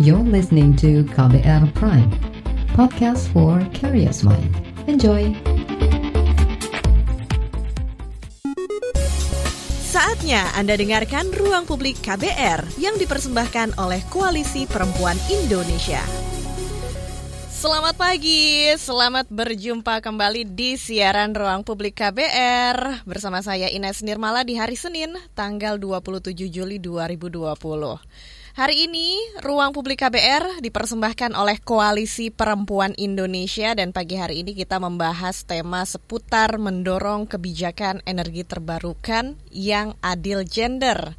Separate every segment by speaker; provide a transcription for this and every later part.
Speaker 1: You're listening to KBR Prime, podcast for curious mind. Enjoy!
Speaker 2: Saatnya Anda dengarkan Ruang Publik KBR yang dipersembahkan oleh Koalisi Perempuan Indonesia. Selamat pagi, selamat berjumpa kembali di siaran Ruang Publik KBR bersama saya Ines Nirmala di hari Senin, tanggal 27 Juli 2020. Hari ini, Ruang Publik KBR dipersembahkan oleh Koalisi Perempuan Indonesia dan pagi hari ini kita membahas tema seputar mendorong kebijakan energi terbarukan yang adil gender.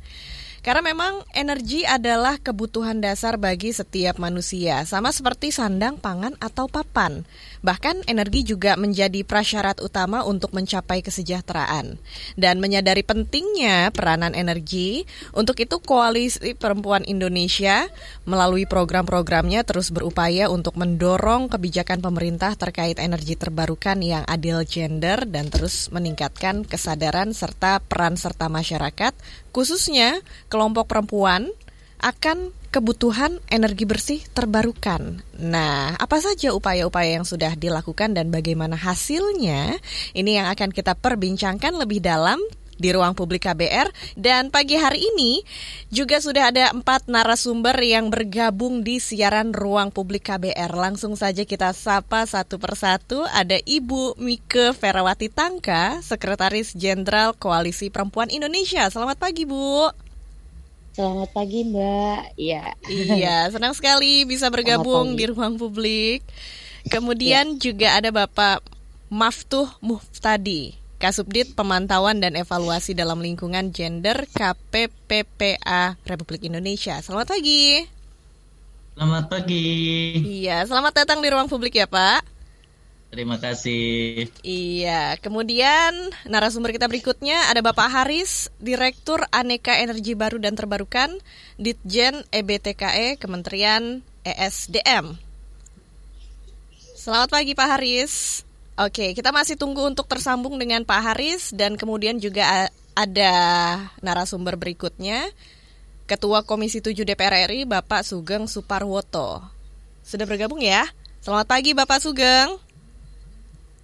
Speaker 2: Karena memang energi adalah kebutuhan dasar bagi setiap manusia, sama seperti sandang, pangan, atau papan. Bahkan energi juga menjadi prasyarat utama untuk mencapai kesejahteraan. Dan menyadari pentingnya peranan energi, untuk itu Koalisi Perempuan Indonesia melalui program-programnya terus berupaya untuk mendorong kebijakan pemerintah terkait energi terbarukan yang adil gender dan terus meningkatkan kesadaran serta peran serta masyarakat khususnya kelompok perempuan akan kebutuhan energi bersih terbarukan. Nah, apa saja upaya-upaya yang sudah dilakukan dan bagaimana hasilnya? Ini yang akan kita perbincangkan lebih dalam di ruang publik KBR dan pagi hari ini juga sudah ada empat narasumber yang bergabung di siaran ruang publik KBR. Langsung saja kita sapa satu persatu. Ada Ibu Mike Ferawati Tangka, Sekretaris Jenderal Koalisi Perempuan Indonesia. Selamat pagi, Bu.
Speaker 3: Selamat pagi, Mbak. Iya.
Speaker 2: Iya, senang sekali bisa bergabung di ruang publik. Kemudian ya. juga ada Bapak Maftuh Muftadi, Kasubdit Pemantauan dan Evaluasi dalam Lingkungan Gender KPPPA Republik Indonesia. Selamat pagi.
Speaker 4: Selamat pagi.
Speaker 2: Iya, selamat datang di ruang publik ya Pak.
Speaker 4: Terima kasih.
Speaker 2: Iya, kemudian narasumber kita berikutnya ada Bapak Haris, Direktur Aneka Energi Baru dan Terbarukan, Ditjen EBTKE, e, Kementerian ESDM. Selamat pagi Pak Haris. Oke, kita masih tunggu untuk tersambung dengan Pak Haris dan kemudian juga ada narasumber berikutnya, Ketua Komisi 7 DPR RI Bapak Sugeng Suparwoto. Sudah bergabung ya? Selamat pagi Bapak Sugeng.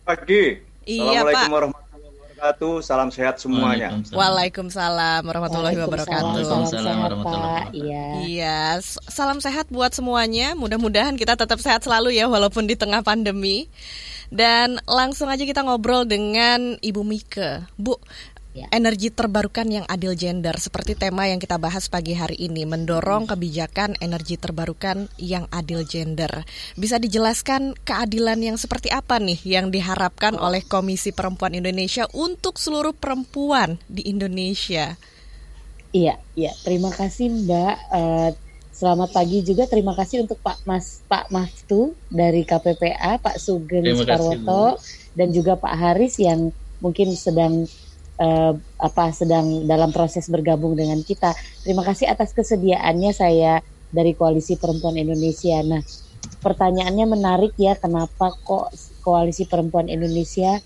Speaker 5: Pagi.
Speaker 2: Iya, Assalamualaikum
Speaker 5: Pak. warahmatullahi wabarakatuh. Salam sehat semuanya.
Speaker 2: Waalaikumsalam warahmatullahi wabarakatuh.
Speaker 3: Waalaikumsalam warahmatullahi wabarakatuh.
Speaker 2: Iya. Iya, salam sehat buat semuanya. Mudah-mudahan kita tetap sehat selalu ya walaupun di tengah pandemi. Dan langsung aja kita ngobrol dengan Ibu Mike. Bu, ya. energi terbarukan yang adil gender seperti tema yang kita bahas pagi hari ini mendorong kebijakan energi terbarukan yang adil gender. Bisa dijelaskan keadilan yang seperti apa nih yang diharapkan oleh Komisi Perempuan Indonesia untuk seluruh perempuan di Indonesia?
Speaker 3: Iya, iya. Terima kasih Mbak. Uh, Selamat pagi juga. Terima kasih untuk Pak Mas Pak Maftu dari KPPA, Pak Sugeng Sukarwoto dan juga Pak Haris yang mungkin sedang uh, apa sedang dalam proses bergabung dengan kita. Terima kasih atas kesediaannya saya dari Koalisi Perempuan Indonesia. Nah, pertanyaannya menarik ya, kenapa kok Koalisi Perempuan Indonesia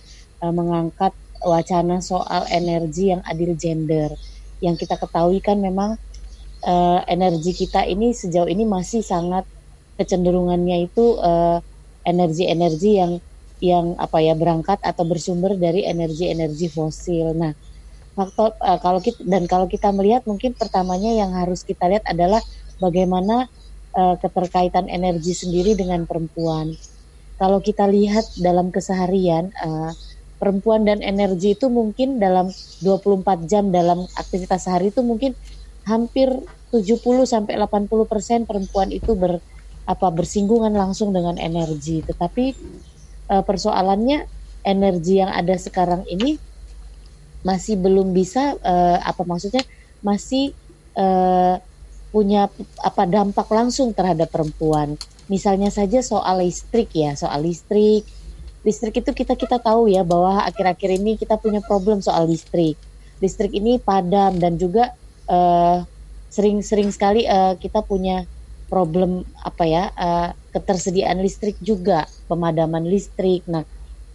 Speaker 3: uh, mengangkat wacana soal energi yang adil gender? Yang kita ketahui kan memang uh, energi kita ini sejauh ini masih sangat kecenderungannya itu energi eh, energi-energi yang yang apa ya berangkat atau bersumber dari energi-energi fosil. Nah, faktor uh, kalau kita dan kalau kita melihat mungkin pertamanya yang harus kita lihat adalah bagaimana uh, keterkaitan energi sendiri dengan perempuan. Kalau kita lihat dalam keseharian uh, perempuan dan energi itu mungkin dalam 24 jam dalam aktivitas sehari itu mungkin hampir 70 sampai 80 persen perempuan itu ber apa bersinggungan langsung dengan energi. Tetapi uh, persoalannya energi yang ada sekarang ini masih belum bisa uh, apa maksudnya masih uh, punya apa dampak langsung terhadap perempuan. Misalnya saja soal listrik ya, soal listrik. Listrik itu kita kita tahu ya bahwa akhir-akhir ini kita punya problem soal listrik. Listrik ini padam dan juga sering-sering uh, sekali uh, kita punya problem apa ya uh, ketersediaan listrik juga pemadaman listrik. Nah,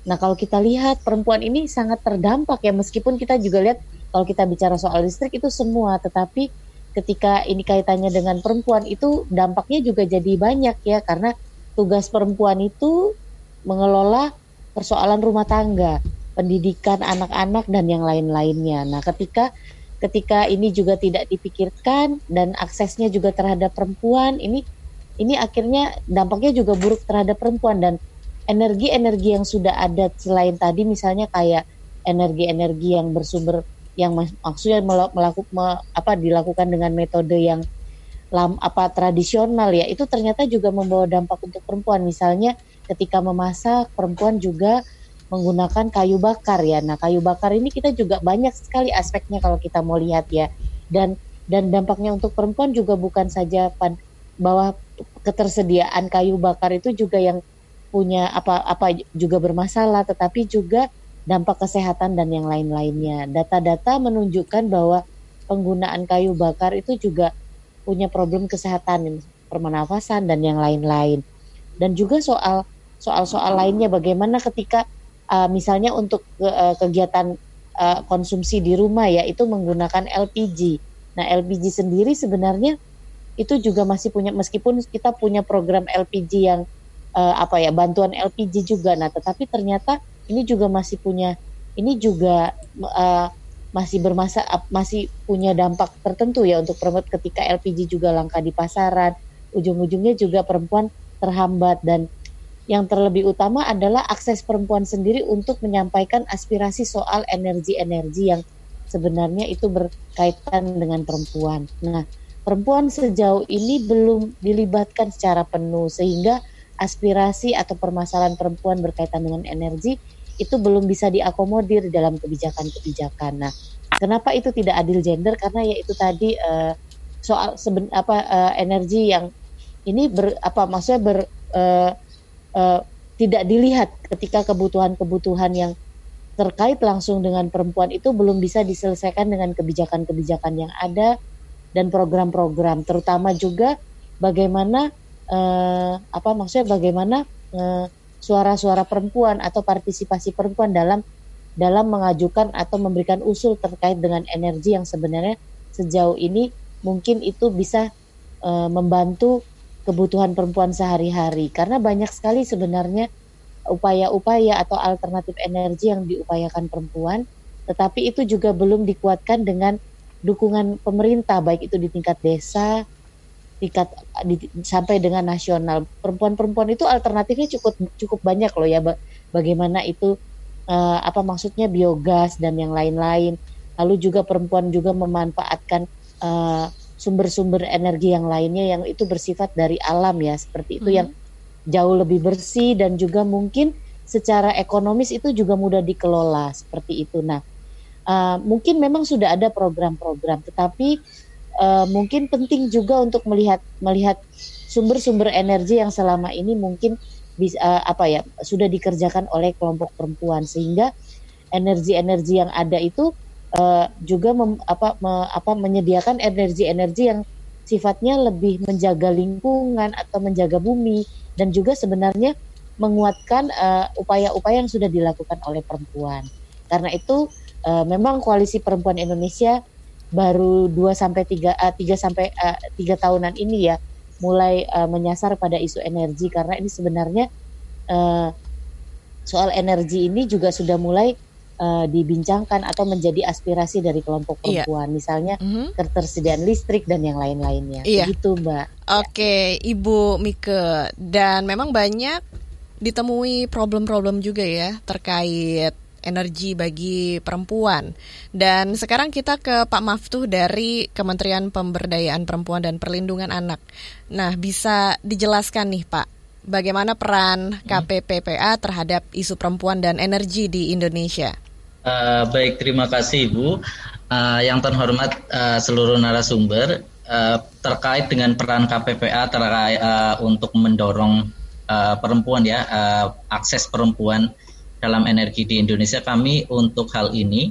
Speaker 3: nah kalau kita lihat perempuan ini sangat terdampak ya meskipun kita juga lihat kalau kita bicara soal listrik itu semua, tetapi ketika ini kaitannya dengan perempuan itu dampaknya juga jadi banyak ya karena tugas perempuan itu mengelola persoalan rumah tangga, pendidikan anak-anak dan yang lain-lainnya. Nah, ketika ketika ini juga tidak dipikirkan dan aksesnya juga terhadap perempuan, ini ini akhirnya dampaknya juga buruk terhadap perempuan dan energi-energi yang sudah ada selain tadi misalnya kayak energi-energi yang bersumber yang maksudnya melakukan apa dilakukan dengan metode yang lam, apa tradisional ya itu ternyata juga membawa dampak untuk perempuan. Misalnya ketika memasak perempuan juga menggunakan kayu bakar ya. Nah kayu bakar ini kita juga banyak sekali aspeknya kalau kita mau lihat ya. Dan dan dampaknya untuk perempuan juga bukan saja bahwa ketersediaan kayu bakar itu juga yang punya apa apa juga bermasalah tetapi juga dampak kesehatan dan yang lain-lainnya. Data-data menunjukkan bahwa penggunaan kayu bakar itu juga punya problem kesehatan, pernafasan dan yang lain-lain. Dan juga soal soal-soal lainnya bagaimana ketika uh, misalnya untuk uh, kegiatan uh, konsumsi di rumah ya itu menggunakan LPG. Nah, LPG sendiri sebenarnya itu juga masih punya meskipun kita punya program LPG yang uh, apa ya bantuan LPG juga nah tetapi ternyata ini juga masih punya ini juga uh, masih bermasa masih punya dampak tertentu ya untuk perempuan ketika LPG juga langka di pasaran ujung-ujungnya juga perempuan terhambat dan yang terlebih utama adalah akses perempuan sendiri untuk menyampaikan aspirasi soal energi-energi yang sebenarnya itu berkaitan dengan perempuan. Nah, perempuan sejauh ini belum dilibatkan secara penuh sehingga aspirasi atau permasalahan perempuan berkaitan dengan energi itu belum bisa diakomodir dalam kebijakan-kebijakan. Nah, kenapa itu tidak adil gender? Karena ya itu tadi uh, soal seben, apa uh, energi yang ini ber apa maksudnya ber uh, uh, tidak dilihat ketika kebutuhan-kebutuhan yang terkait langsung dengan perempuan itu belum bisa diselesaikan dengan kebijakan-kebijakan yang ada dan program-program terutama juga bagaimana uh, apa maksudnya bagaimana uh, suara-suara perempuan atau partisipasi perempuan dalam dalam mengajukan atau memberikan usul terkait dengan energi yang sebenarnya sejauh ini mungkin itu bisa e, membantu kebutuhan perempuan sehari-hari. Karena banyak sekali sebenarnya upaya-upaya atau alternatif energi yang diupayakan perempuan tetapi itu juga belum dikuatkan dengan dukungan pemerintah baik itu di tingkat desa tingkat di, sampai dengan nasional. Perempuan-perempuan itu alternatifnya cukup cukup banyak loh ya. Bagaimana itu uh, apa maksudnya biogas dan yang lain-lain. Lalu juga perempuan juga memanfaatkan uh, sumber-sumber energi yang lainnya yang itu bersifat dari alam ya, seperti itu hmm. yang jauh lebih bersih dan juga mungkin secara ekonomis itu juga mudah dikelola seperti itu. Nah, uh, mungkin memang sudah ada program-program, tetapi uh, mungkin penting juga untuk melihat melihat sumber-sumber energi yang selama ini mungkin bisa uh, apa ya sudah dikerjakan oleh kelompok perempuan sehingga energi-energi yang ada itu uh, juga mem, apa me, apa menyediakan energi-energi yang sifatnya lebih menjaga lingkungan atau menjaga bumi dan juga sebenarnya menguatkan upaya-upaya uh, yang sudah dilakukan oleh perempuan. Karena itu uh, memang koalisi perempuan Indonesia baru 2 sampai 3 uh, 3 sampai uh, 3 tahunan ini ya mulai uh, menyasar pada isu energi karena ini sebenarnya uh, soal energi ini juga sudah mulai uh, dibincangkan atau menjadi aspirasi dari kelompok iya. perempuan, iya. misalnya mm-hmm. ketersediaan listrik dan yang lain-lainnya. Iya. Begitu, Mbak.
Speaker 2: Oke, ya. Ibu Mike. Dan memang banyak ditemui problem-problem juga ya terkait energi bagi perempuan. Dan sekarang kita ke Pak Maftuh dari Kementerian Pemberdayaan Perempuan dan Perlindungan Anak. Nah, bisa dijelaskan nih Pak, bagaimana peran KPPPA terhadap isu perempuan dan energi di Indonesia?
Speaker 4: Uh, baik, terima kasih Ibu. Uh, yang terhormat uh, seluruh narasumber uh, terkait dengan peran KPPA terkait uh, untuk mendorong uh, perempuan ya uh, akses perempuan dalam energi di Indonesia kami untuk hal ini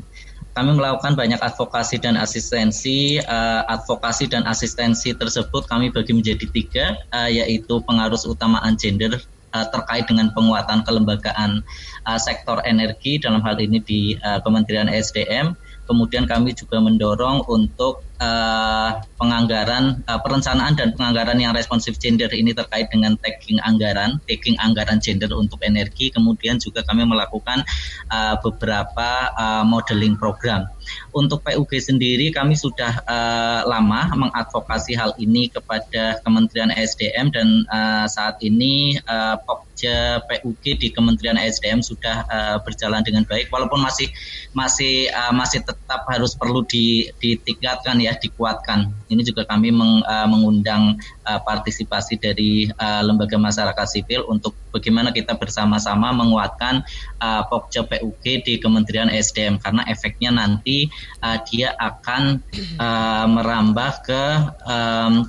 Speaker 4: kami melakukan banyak advokasi dan asistensi. Uh, advokasi dan asistensi tersebut kami bagi menjadi tiga, uh, yaitu pengaruh utamaan gender uh, terkait dengan penguatan kelembagaan uh, sektor energi dalam hal ini di uh, Kementerian SDM. Kemudian kami juga mendorong untuk uh, penganggaran uh, perencanaan dan penganggaran yang responsif gender ini terkait dengan tagging anggaran, tagging anggaran gender untuk energi. Kemudian juga kami melakukan uh, beberapa uh, modeling program. Untuk PUG sendiri kami sudah uh, lama mengadvokasi hal ini kepada Kementerian SDM dan uh, saat ini uh, Pokja PUG di Kementerian SDM sudah uh, berjalan dengan baik walaupun masih masih uh, masih tetap harus perlu di, ditingkatkan ya dikuatkan. Ini juga kami meng, uh, mengundang uh, partisipasi dari uh, lembaga masyarakat sipil untuk bagaimana kita bersama-sama menguatkan uh, Pokja PUG di Kementerian SDM karena efeknya nanti uh, dia akan uh, merambah ke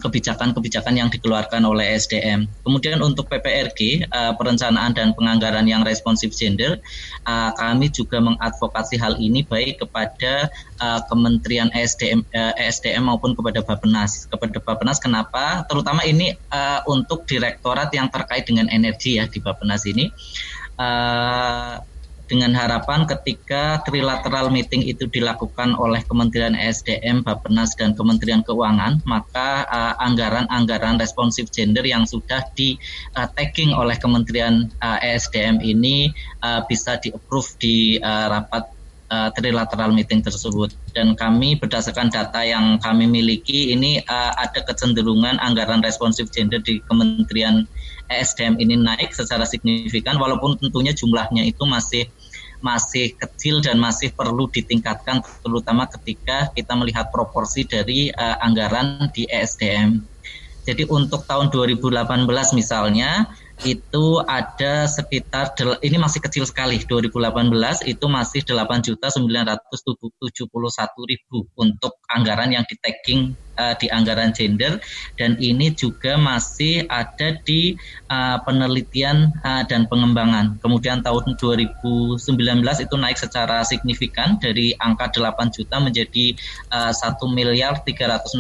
Speaker 4: kebijakan-kebijakan um, yang dikeluarkan oleh SDM. Kemudian untuk PPRG uh, perencanaan dan penganggaran yang responsif gender, uh, kami juga mengadvokasi hal ini baik kepada uh, Kementerian SDM uh, SDM maupun kepada Bappenas. Kepada Bappenas kenapa? Terutama ini uh, untuk direktorat yang terkait dengan energi ya di Bappenas ini. Uh, dengan harapan ketika trilateral meeting itu dilakukan oleh Kementerian SDM, Bappenas dan Kementerian Keuangan, maka anggaran-anggaran uh, responsif gender yang sudah di uh, tagging oleh Kementerian uh, SDM ini uh, bisa di-approve di uh, rapat uh, trilateral meeting tersebut dan kami berdasarkan data yang kami miliki ini uh, ada kecenderungan anggaran responsif gender di Kementerian ESDM ini naik secara signifikan walaupun tentunya jumlahnya itu masih masih kecil dan masih perlu ditingkatkan terutama ketika kita melihat proporsi dari uh, anggaran di ESDM. Jadi untuk tahun 2018 misalnya itu ada sekitar ini masih kecil sekali. 2018 itu masih 8 juta 971 ribu untuk anggaran yang di tagging uh, di anggaran gender. Dan ini juga masih ada di uh, penelitian uh, dan pengembangan. Kemudian tahun 2019 itu naik secara signifikan dari angka 8 juta menjadi uh, 1 miliar 365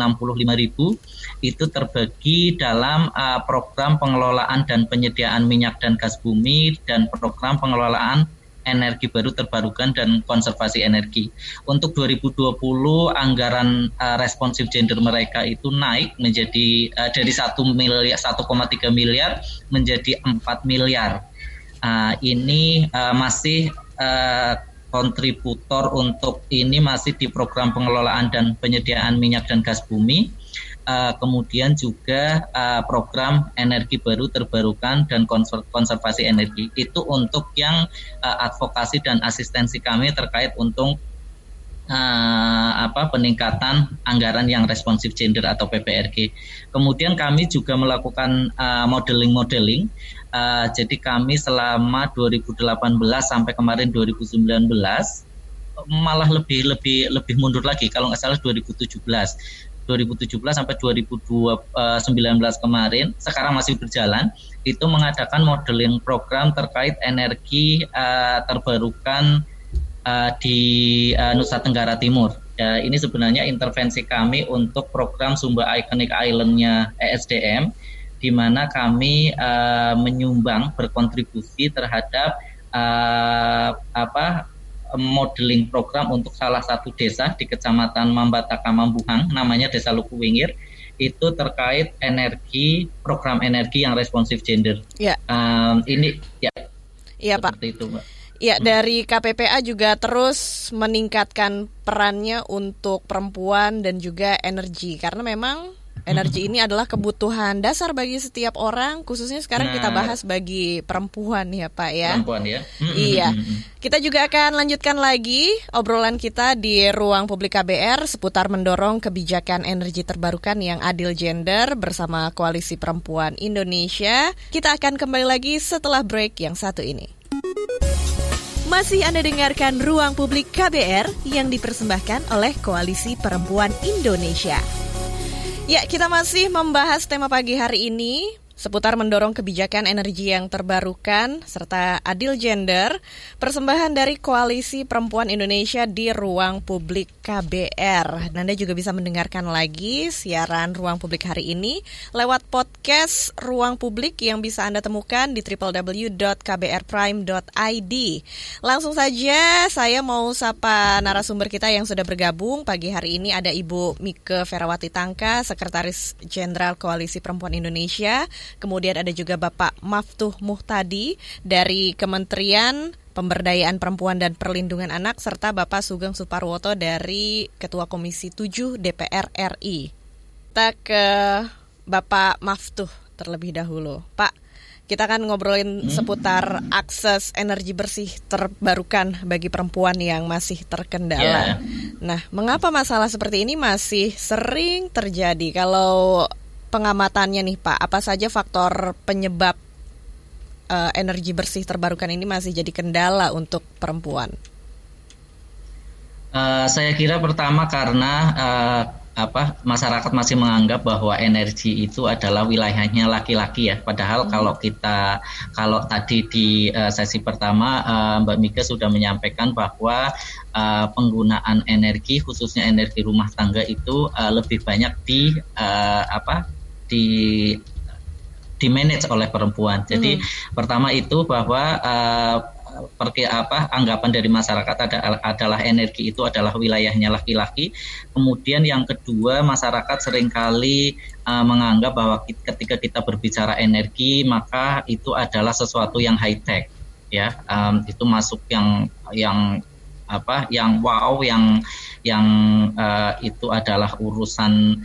Speaker 4: ribu. Itu terbagi dalam uh, program pengelolaan dan penyediaan minyak dan gas bumi dan program pengelolaan energi baru terbarukan dan konservasi energi. Untuk 2020 anggaran uh, responsif gender mereka itu naik menjadi uh, dari 1 miliar 1,3 miliar menjadi 4 miliar. Uh, ini uh, masih uh, kontributor untuk ini masih di program pengelolaan dan penyediaan minyak dan gas bumi uh, kemudian juga uh, program energi baru terbarukan dan konservasi energi itu untuk yang uh, advokasi dan asistensi kami terkait untuk uh, apa peningkatan anggaran yang responsif gender atau PPRG. Kemudian kami juga melakukan modeling-modeling. Uh, jadi kami selama 2018 sampai kemarin 2019 malah lebih lebih lebih mundur lagi kalau nggak salah 2017 2017 sampai 2019 eh, kemarin sekarang masih berjalan itu mengadakan modeling program terkait energi uh, terbarukan uh, di uh, Nusa Tenggara Timur. Ya, ini sebenarnya intervensi kami untuk program Sumber Iconic Island-nya ESDM di mana kami uh, menyumbang berkontribusi terhadap uh, apa modeling program untuk salah satu desa di Kecamatan Mambataka Mambuhang, namanya Desa Lukuwingir, itu terkait energi program energi yang responsif gender.
Speaker 2: Ya.
Speaker 4: Um, ini ya.
Speaker 2: Iya Pak. Itu Mbak. Ya, dari KPPA juga terus meningkatkan perannya untuk perempuan dan juga energi karena memang Energi ini adalah kebutuhan dasar bagi setiap orang, khususnya sekarang nah, kita bahas bagi perempuan ya Pak ya.
Speaker 4: Perempuan ya.
Speaker 2: Iya. Kita juga akan lanjutkan lagi obrolan kita di ruang publik KBR seputar mendorong kebijakan energi terbarukan yang adil gender bersama Koalisi Perempuan Indonesia. Kita akan kembali lagi setelah break yang satu ini. Masih Anda dengarkan Ruang Publik KBR yang dipersembahkan oleh Koalisi Perempuan Indonesia. Ya, kita masih membahas tema pagi hari ini seputar mendorong kebijakan energi yang terbarukan serta adil gender, persembahan dari Koalisi Perempuan Indonesia di Ruang Publik KBR. Anda juga bisa mendengarkan lagi siaran Ruang Publik hari ini lewat podcast Ruang Publik yang bisa Anda temukan di www.kbrprime.id. Langsung saja saya mau sapa narasumber kita yang sudah bergabung pagi hari ini ada Ibu Mike Ferawati Tangka, Sekretaris Jenderal Koalisi Perempuan Indonesia. Kemudian ada juga Bapak Maftuh Muhtadi dari Kementerian Pemberdayaan Perempuan dan Perlindungan Anak serta Bapak Sugeng Suparwoto dari Ketua Komisi 7 DPR RI. Kita ke Bapak Maftuh terlebih dahulu. Pak, kita akan ngobrolin hmm. seputar akses energi bersih terbarukan bagi perempuan yang masih terkendala. Yeah. Nah, mengapa masalah seperti ini masih sering terjadi? Kalau pengamatannya nih Pak, apa saja faktor penyebab uh, energi bersih terbarukan ini masih jadi kendala untuk perempuan?
Speaker 4: Uh, saya kira pertama karena uh, apa masyarakat masih menganggap bahwa energi itu adalah wilayahnya laki-laki ya padahal hmm. kalau kita kalau tadi di uh, sesi pertama uh, Mbak Mika sudah menyampaikan bahwa uh, penggunaan energi khususnya energi rumah tangga itu uh, lebih banyak di uh, apa di di manage oleh perempuan. Jadi hmm. pertama itu bahwa uh, pergi apa anggapan dari masyarakat ada, adalah energi itu adalah wilayahnya laki-laki. Kemudian yang kedua masyarakat sering kali uh, menganggap bahwa ketika kita berbicara energi maka itu adalah sesuatu yang high tech ya um, itu masuk yang yang apa yang wow yang yang uh, itu adalah urusan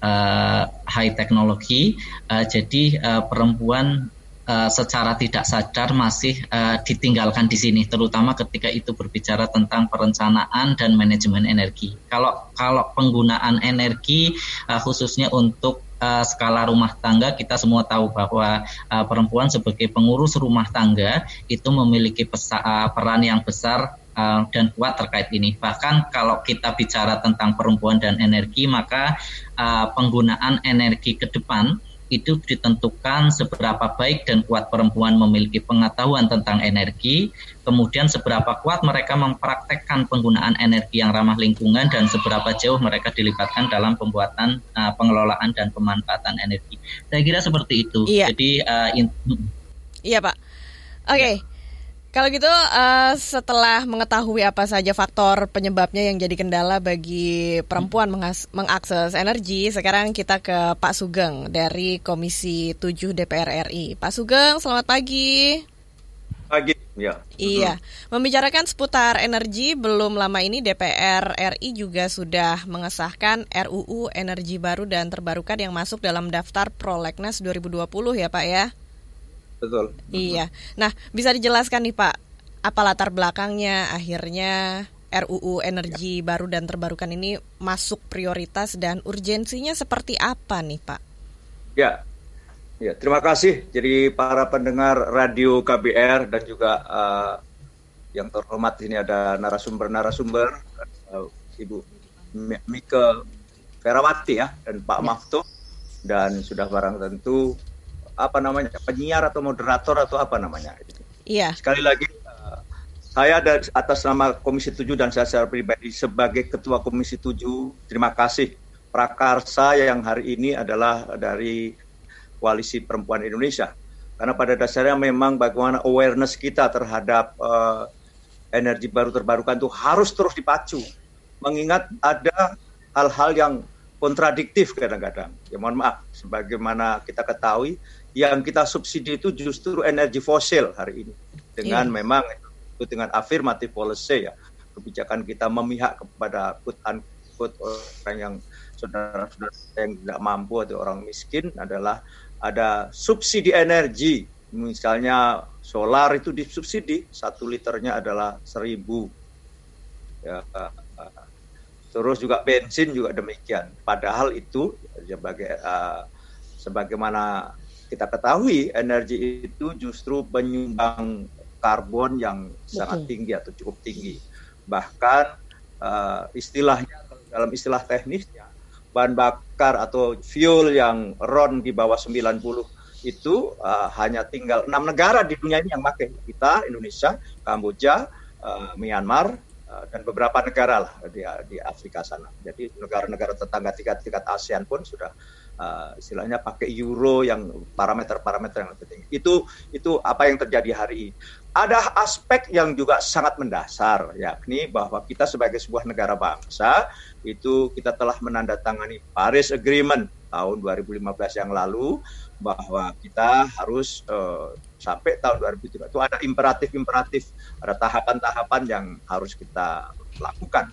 Speaker 4: uh, high teknologi. Uh, jadi uh, perempuan uh, secara tidak sadar masih uh, ditinggalkan di sini, terutama ketika itu berbicara tentang perencanaan dan manajemen energi. Kalau kalau penggunaan energi uh, khususnya untuk uh, skala rumah tangga kita semua tahu bahwa uh, perempuan sebagai pengurus rumah tangga itu memiliki pesa, uh, peran yang besar uh, dan kuat terkait ini. Bahkan kalau kita bicara tentang perempuan dan energi, maka uh, penggunaan energi ke depan itu ditentukan seberapa baik dan kuat perempuan memiliki pengetahuan tentang energi, kemudian seberapa kuat mereka mempraktekkan penggunaan energi yang ramah lingkungan dan seberapa jauh mereka dilibatkan dalam pembuatan uh, pengelolaan dan pemanfaatan energi. Saya kira seperti itu.
Speaker 2: Iya. Jadi uh, Iya, Pak. Oke. Okay. Kalau gitu uh, setelah mengetahui apa saja faktor penyebabnya yang jadi kendala bagi perempuan mengakses energi, sekarang kita ke Pak Sugeng dari Komisi 7 DPR RI. Pak Sugeng, selamat pagi.
Speaker 5: Pagi, ya.
Speaker 2: Iya, membicarakan seputar energi belum lama ini DPR RI juga sudah mengesahkan RUU Energi Baru dan Terbarukan yang masuk dalam daftar Prolegnas 2020 ya Pak ya
Speaker 5: betul.
Speaker 2: Iya. Nah, bisa dijelaskan nih Pak, apa latar belakangnya akhirnya RUU energi baru dan terbarukan ini masuk prioritas dan urgensinya seperti apa nih Pak?
Speaker 5: Ya, ya terima kasih. Jadi para pendengar radio KBR dan juga uh, yang terhormat ini ada narasumber-narasumber uh, Ibu Mika Ferawati ya dan Pak ya. Maftu dan sudah barang tentu apa namanya penyiar atau moderator atau apa namanya.
Speaker 2: Iya.
Speaker 5: Sekali lagi uh, saya ada atas nama Komisi 7 dan saya secara pribadi sebagai Ketua Komisi 7 terima kasih prakarsa yang hari ini adalah dari Koalisi Perempuan Indonesia. Karena pada dasarnya memang bagaimana awareness kita terhadap uh, energi baru terbarukan itu harus terus dipacu. Mengingat ada hal-hal yang kontradiktif kadang-kadang. Ya mohon maaf, sebagaimana kita ketahui yang kita subsidi itu justru energi fosil hari ini. Dengan yeah. memang itu dengan afirmatif policy ya. Kebijakan kita memihak kepada quote unquote orang yang saudara-saudara yang tidak mampu atau orang miskin adalah ada subsidi energi. Misalnya solar itu disubsidi satu liternya adalah seribu. Ya terus juga bensin juga demikian. Padahal itu sebagai uh, sebagaimana kita ketahui energi itu justru penyumbang karbon yang Betul. sangat tinggi atau cukup tinggi. Bahkan uh, istilahnya dalam istilah teknisnya bahan bakar atau fuel yang RON di bawah 90 itu uh, hanya tinggal enam negara di dunia ini yang pakai kita Indonesia Kamboja uh, Myanmar uh, dan beberapa negara lah di, di Afrika sana jadi negara-negara tetangga tingkat-tingkat ASEAN pun sudah uh, istilahnya pakai euro yang parameter-parameter yang lebih tinggi. Itu itu apa yang terjadi hari ini. Ada aspek yang juga sangat mendasar, yakni bahwa kita sebagai sebuah negara bangsa itu kita telah menandatangani Paris Agreement tahun 2015 yang lalu bahwa kita harus uh, sampai tahun 2030 itu ada imperatif-imperatif, ada tahapan-tahapan yang harus kita lakukan.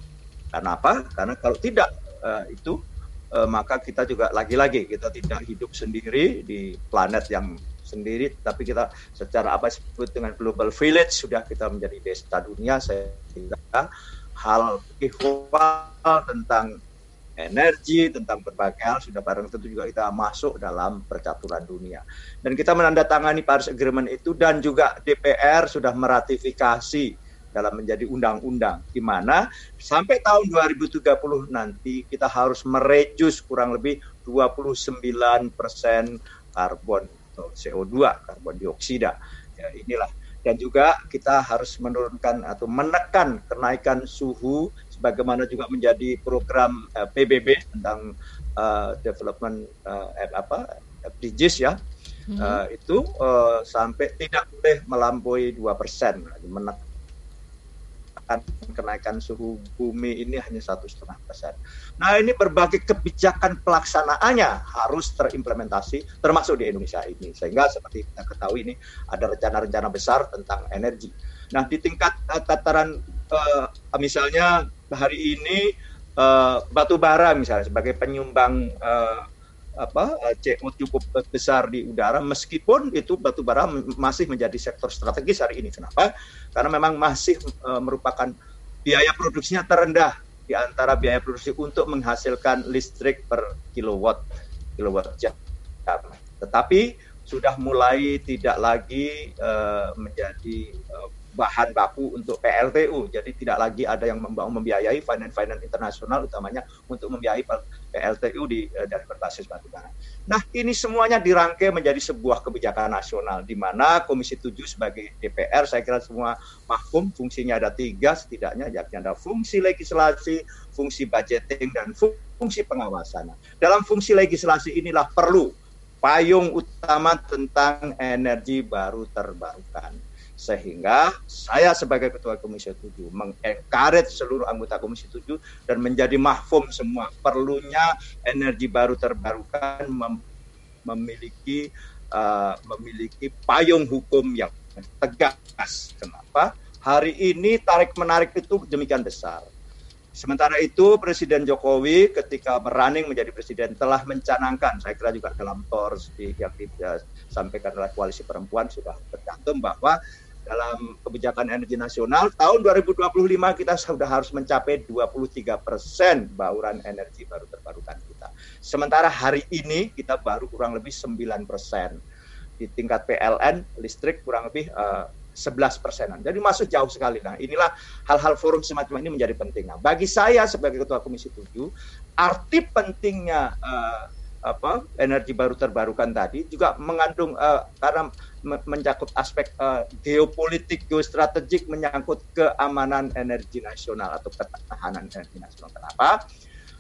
Speaker 5: Karena apa? Karena kalau tidak uh, itu uh, maka kita juga lagi-lagi kita tidak hidup sendiri di planet yang sendiri, tapi kita secara apa disebut dengan global village sudah kita menjadi desa dunia. Kira hal ihwal tentang energi, tentang berbagai hal sudah bareng tentu juga kita masuk dalam percaturan dunia. Dan kita menandatangani Paris Agreement itu dan juga DPR sudah meratifikasi dalam menjadi undang-undang di mana sampai tahun 2030 nanti kita harus merejus kurang lebih 29 persen karbon atau CO2 karbon dioksida. Ya inilah. Dan juga kita harus menurunkan atau menekan kenaikan suhu sebagaimana juga menjadi program uh, eh, PBB tentang uh, development uh, apa SDGs ya. Hmm. uh, itu uh, sampai tidak boleh melampaui dua persen menekan kenaikan suhu bumi ini hanya satu setengah persen. Nah ini berbagai kebijakan pelaksanaannya harus terimplementasi termasuk di Indonesia ini sehingga seperti kita ketahui ini ada rencana-rencana besar tentang energi. Nah di tingkat uh, tataran uh, misalnya hari ini uh, batu bara misalnya sebagai penyumbang uh, apa CO cukup besar di udara meskipun itu batu bara masih menjadi sektor strategis hari ini. Kenapa? Karena memang masih uh, merupakan biaya produksinya terendah di antara biaya produksi untuk menghasilkan listrik per kilowatt kilowatt jam. Tetapi sudah mulai tidak lagi uh, menjadi uh, bahan baku untuk PLTU. Jadi tidak lagi ada yang membiayai finance-finance internasional utamanya untuk membiayai PLTU di eh, dari berbasis batu bara. Nah, ini semuanya dirangkai menjadi sebuah kebijakan nasional di mana Komisi 7 sebagai DPR saya kira semua mahfum fungsinya ada tiga setidaknya yakni ada fungsi legislasi, fungsi budgeting dan fungsi pengawasan. Dalam fungsi legislasi inilah perlu payung utama tentang energi baru terbarukan sehingga saya sebagai ketua komisi 7 mengencourage seluruh anggota komisi 7 dan menjadi mahfum semua perlunya energi baru terbarukan mem memiliki uh, memiliki payung hukum yang tegas. Kenapa? Hari ini tarik menarik itu demikian besar. Sementara itu Presiden Jokowi ketika berunding menjadi presiden telah mencanangkan, saya kira juga dalam TOR yang disampaikan oleh koalisi perempuan sudah tercantum bahwa dalam kebijakan energi nasional tahun 2025 kita sudah harus mencapai 23 persen bauran energi baru terbarukan kita. Sementara hari ini kita baru kurang lebih 9 persen. Di tingkat PLN listrik kurang lebih uh, 11 persenan. Jadi masuk jauh sekali. Nah inilah hal-hal forum semacam ini menjadi penting. Nah bagi saya sebagai Ketua Komisi 7, arti pentingnya uh, apa energi baru terbarukan tadi juga mengandung uh, karena mencakup aspek uh, geopolitik geostrategik menyangkut keamanan energi nasional atau ketahanan energi nasional. Kenapa?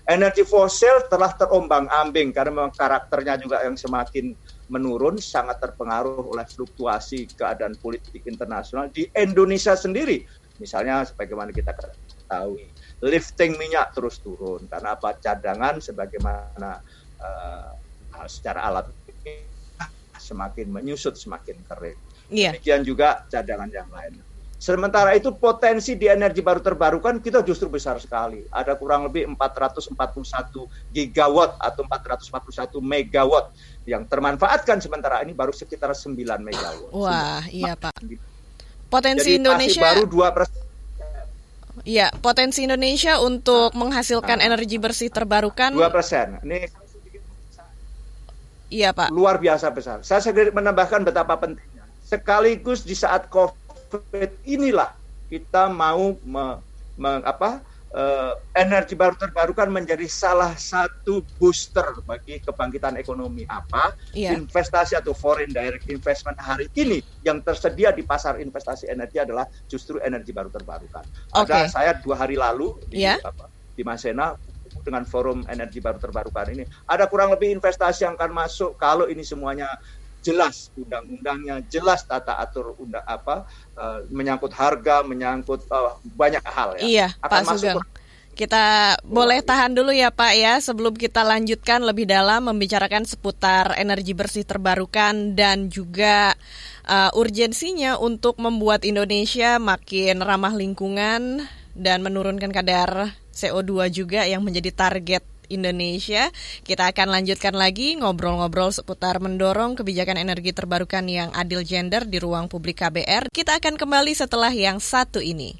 Speaker 5: Energi fosil telah terombang-ambing karena memang karakternya juga yang semakin menurun sangat terpengaruh oleh fluktuasi keadaan politik internasional di Indonesia sendiri. Misalnya sebagaimana kita ketahui, lifting minyak terus turun karena apa? Cadangan sebagaimana uh, secara alat semakin menyusut semakin kering. Yeah. Demikian juga cadangan yang lain. Sementara itu potensi di energi baru terbarukan kita justru besar sekali. Ada kurang lebih 441 gigawatt atau 441 megawatt yang termanfaatkan sementara ini baru sekitar 9 megawatt.
Speaker 2: Wah, iya Pak. Potensi Jadi Indonesia
Speaker 5: baru 2
Speaker 2: Iya, potensi Indonesia untuk menghasilkan nah, energi bersih terbarukan
Speaker 5: 2 persen. Ini
Speaker 2: Iya Pak.
Speaker 5: Luar biasa besar. Saya sedikit menambahkan betapa pentingnya. Sekaligus di saat COVID inilah kita mau me, me, apa, uh, energi baru terbarukan menjadi salah satu booster bagi kebangkitan ekonomi apa yeah. investasi atau foreign direct investment hari ini yang tersedia di pasar investasi energi adalah justru energi baru terbarukan. Okay. Ada saya dua hari lalu di yeah. apa, di Masena dengan forum energi baru terbarukan ini ada kurang lebih investasi yang akan masuk kalau ini semuanya jelas undang-undangnya, jelas tata atur undang apa uh, menyangkut harga, menyangkut uh, banyak hal ya.
Speaker 2: Iya, Akan Pak Sugeng. Kita boleh tahan dulu ya Pak ya sebelum kita lanjutkan lebih dalam membicarakan seputar energi bersih terbarukan dan juga uh, urgensinya untuk membuat Indonesia makin ramah lingkungan dan menurunkan kadar CO2 juga yang menjadi target Indonesia. Kita akan lanjutkan lagi ngobrol-ngobrol seputar mendorong kebijakan energi terbarukan yang adil gender di ruang publik KBR. Kita akan kembali setelah yang satu ini.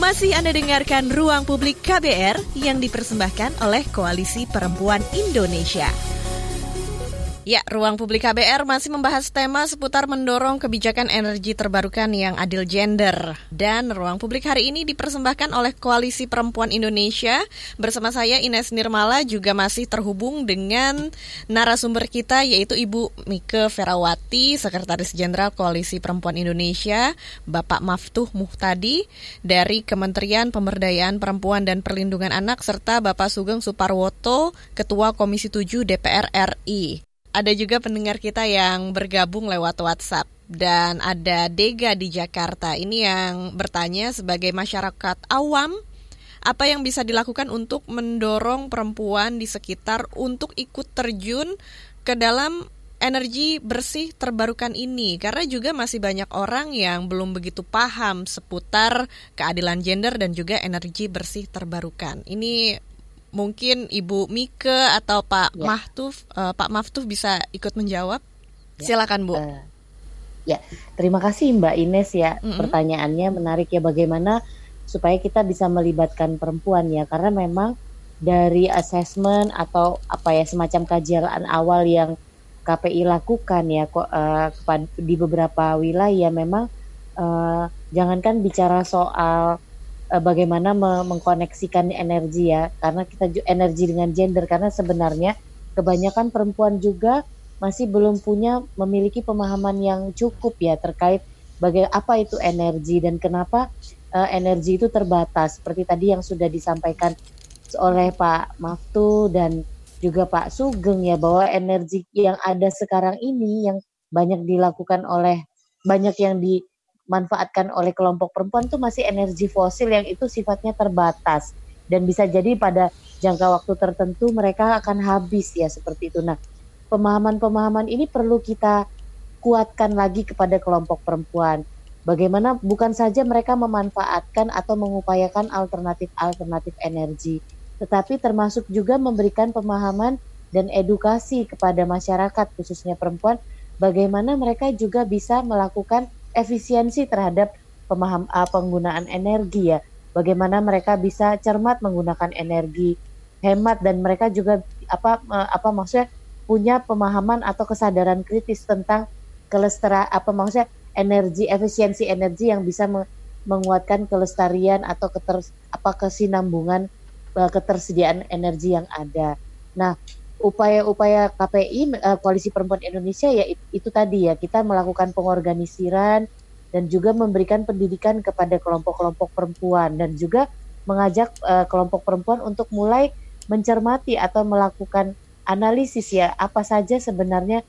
Speaker 2: Masih Anda dengarkan Ruang Publik KBR yang dipersembahkan oleh Koalisi Perempuan Indonesia. Ya, Ruang Publik KBR masih membahas tema seputar mendorong kebijakan energi terbarukan yang adil gender. Dan Ruang Publik hari ini dipersembahkan oleh Koalisi Perempuan Indonesia. Bersama saya Ines Nirmala juga masih terhubung dengan narasumber kita yaitu Ibu Mike Ferawati, Sekretaris Jenderal Koalisi Perempuan Indonesia, Bapak Maftuh Muhtadi dari Kementerian Pemberdayaan Perempuan dan Perlindungan Anak serta Bapak Sugeng Suparwoto, Ketua Komisi 7 DPR RI. Ada juga pendengar kita yang bergabung lewat WhatsApp dan ada Dega di Jakarta. Ini yang bertanya sebagai masyarakat awam apa yang bisa dilakukan untuk mendorong perempuan di sekitar untuk ikut terjun ke dalam energi bersih terbarukan ini karena juga masih banyak orang yang belum begitu paham seputar keadilan gender dan juga energi bersih terbarukan. Ini mungkin Ibu Mike atau Pak ya. Mahtuf uh, Pak Maftuf bisa ikut menjawab. Ya. Silakan Bu. Uh,
Speaker 3: ya, terima kasih Mbak Ines ya. Mm -hmm. Pertanyaannya menarik ya bagaimana supaya kita bisa melibatkan perempuan ya karena memang dari asesmen atau apa ya semacam kajian awal yang KPI lakukan ya kok uh, di beberapa wilayah memang uh, jangankan bicara soal uh, bagaimana me mengkoneksikan energi ya. Karena kita energi dengan gender. Karena sebenarnya kebanyakan perempuan juga masih belum punya memiliki pemahaman yang cukup ya terkait bagaimana apa itu energi dan kenapa uh, energi itu terbatas. Seperti tadi yang sudah disampaikan oleh Pak Maftu dan juga Pak Sugeng ya bahwa energi yang ada sekarang ini yang banyak dilakukan oleh banyak yang di dimanfaatkan oleh kelompok perempuan itu masih energi fosil yang itu sifatnya terbatas dan bisa jadi pada jangka waktu tertentu mereka akan habis ya seperti itu. Nah, pemahaman-pemahaman ini perlu kita kuatkan lagi kepada kelompok perempuan. Bagaimana bukan saja mereka memanfaatkan atau mengupayakan alternatif-alternatif energi, tetapi termasuk juga memberikan pemahaman dan edukasi kepada masyarakat khususnya perempuan bagaimana mereka juga bisa melakukan efisiensi terhadap pemaham uh, penggunaan energi ya. Bagaimana mereka bisa cermat menggunakan energi, hemat dan mereka juga apa uh, apa maksudnya punya pemahaman atau kesadaran kritis tentang kelestarian apa maksudnya energi efisiensi energi yang bisa me menguatkan kelestarian atau keter apa kesinambungan uh, ketersediaan energi yang ada. Nah, upaya-upaya KPI eh, Koalisi Perempuan Indonesia ya itu, itu tadi ya kita melakukan pengorganisiran dan juga memberikan pendidikan kepada kelompok-kelompok perempuan dan juga mengajak uh, kelompok perempuan untuk mulai mencermati atau melakukan analisis ya apa saja sebenarnya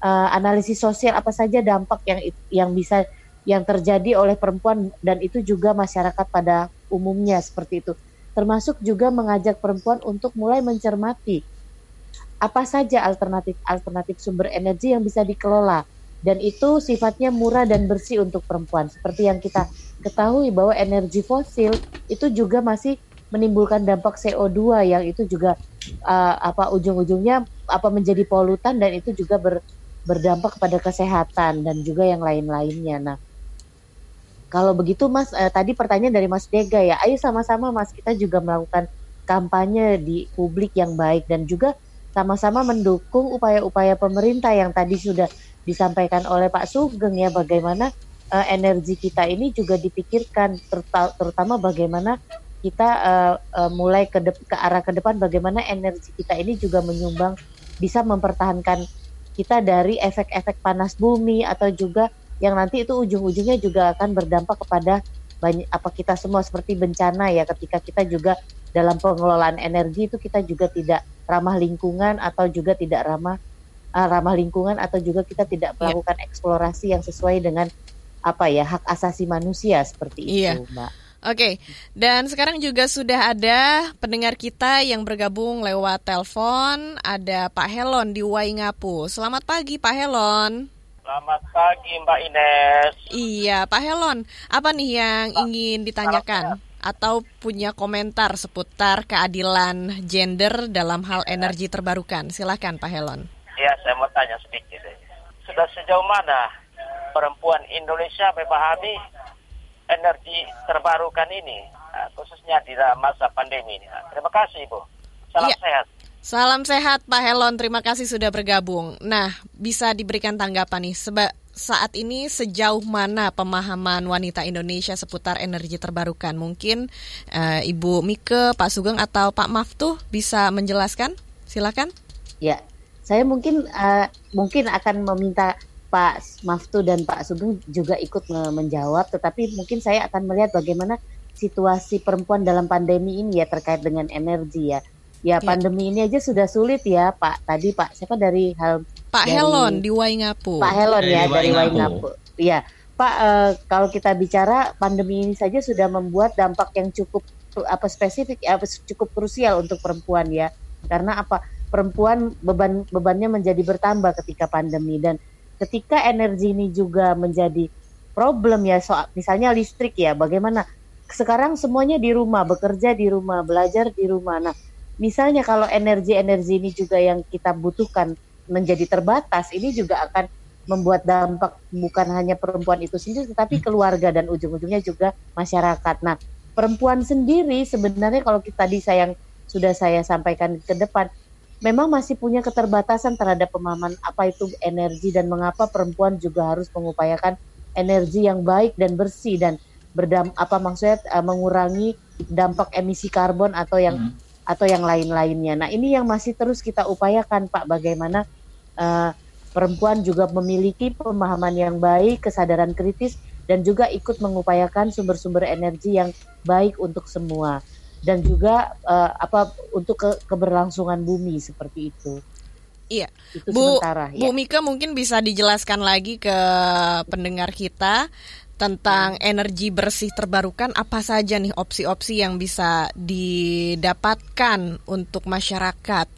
Speaker 3: uh, analisis sosial apa saja dampak yang yang bisa yang terjadi oleh perempuan dan itu juga masyarakat pada umumnya seperti itu. Termasuk juga mengajak perempuan untuk mulai mencermati apa saja alternatif-alternatif sumber energi yang bisa dikelola dan itu sifatnya murah dan bersih untuk perempuan. Seperti yang kita ketahui bahwa energi fosil itu juga masih menimbulkan dampak CO2 yang itu juga uh, apa ujung-ujungnya apa menjadi polutan dan itu juga ber, berdampak kepada kesehatan dan juga yang lain-lainnya. Nah, kalau begitu Mas uh, tadi pertanyaan dari Mas Dega ya, ayo sama-sama Mas kita juga melakukan kampanye di publik yang baik dan juga sama-sama mendukung upaya-upaya pemerintah yang tadi sudah disampaikan oleh Pak Sugeng ya bagaimana uh, energi kita ini juga dipikirkan terutama bagaimana kita uh, uh, mulai ke, ke arah ke depan bagaimana energi kita ini juga menyumbang bisa mempertahankan kita dari efek-efek panas bumi atau juga yang nanti itu ujung-ujungnya juga akan berdampak kepada banyak apa kita semua seperti bencana ya ketika kita juga dalam pengelolaan energi itu kita juga tidak ramah lingkungan atau juga tidak ramah uh, ramah lingkungan atau juga kita tidak iya. melakukan yeah. eksplorasi yang sesuai dengan apa ya hak asasi manusia seperti yeah. itu, Mbak.
Speaker 2: Oke, okay. dan sekarang juga sudah ada pendengar kita yang bergabung lewat telepon. Ada Pak Helon di Waingapu. Selamat pagi, Pak Helon.
Speaker 6: Selamat pagi, Mbak Ines.
Speaker 2: Iya, Pak Helon. Apa nih yang ingin ditanyakan atau punya komentar seputar keadilan gender dalam hal energi terbarukan? Silahkan, Pak Helon.
Speaker 6: Iya, saya mau tanya sedikit. Sudah sejauh mana perempuan Indonesia memahami energi terbarukan ini, nah, khususnya di masa pandemi ini. Nah, terima kasih, Bu. Salam ya. sehat.
Speaker 2: Salam sehat, Pak Helon. Terima kasih sudah bergabung. Nah, bisa diberikan tanggapan nih, seba saat ini sejauh mana pemahaman wanita Indonesia seputar energi terbarukan? Mungkin uh, Ibu Mike, Pak Sugeng atau Pak Maftuh bisa menjelaskan? Silakan.
Speaker 3: Ya, saya mungkin uh, mungkin akan meminta Pak Maftu dan Pak Sugeng juga ikut menjawab, tetapi mungkin saya akan melihat bagaimana situasi perempuan dalam pandemi ini ya terkait dengan energi ya. Ya, ya. pandemi ini aja sudah sulit ya, Pak. Tadi Pak siapa dari hal
Speaker 2: Pak dari, Helon di Waingapu.
Speaker 3: Pak Helon ya dari Waingapu. Iya, Pak uh, kalau kita bicara pandemi ini saja sudah membuat dampak yang cukup apa spesifik apa cukup krusial untuk perempuan ya. Karena apa? Perempuan beban bebannya menjadi bertambah ketika pandemi dan ketika energi ini juga menjadi problem ya soal misalnya listrik ya bagaimana sekarang semuanya di rumah bekerja di rumah belajar di rumah nah misalnya kalau energi-energi ini juga yang kita butuhkan menjadi terbatas ini juga akan membuat dampak bukan hanya perempuan itu sendiri tetapi keluarga dan ujung-ujungnya juga masyarakat nah perempuan sendiri sebenarnya kalau kita tadi sayang sudah saya sampaikan ke depan memang masih punya keterbatasan terhadap pemahaman apa itu energi dan mengapa perempuan juga harus mengupayakan energi yang baik dan bersih dan berdam apa maksudnya uh, mengurangi dampak emisi karbon atau yang hmm. Atau yang lain-lainnya. Nah, ini yang masih terus kita upayakan Pak bagaimana uh, perempuan juga memiliki pemahaman yang baik, kesadaran kritis dan juga ikut mengupayakan sumber-sumber energi yang baik untuk semua dan juga uh, apa untuk ke keberlangsungan bumi seperti itu.
Speaker 2: Iya, itu Bu, sementara. Bu ya. Mika mungkin bisa dijelaskan lagi ke pendengar kita tentang energi bersih terbarukan apa saja nih opsi-opsi yang bisa didapatkan untuk masyarakat?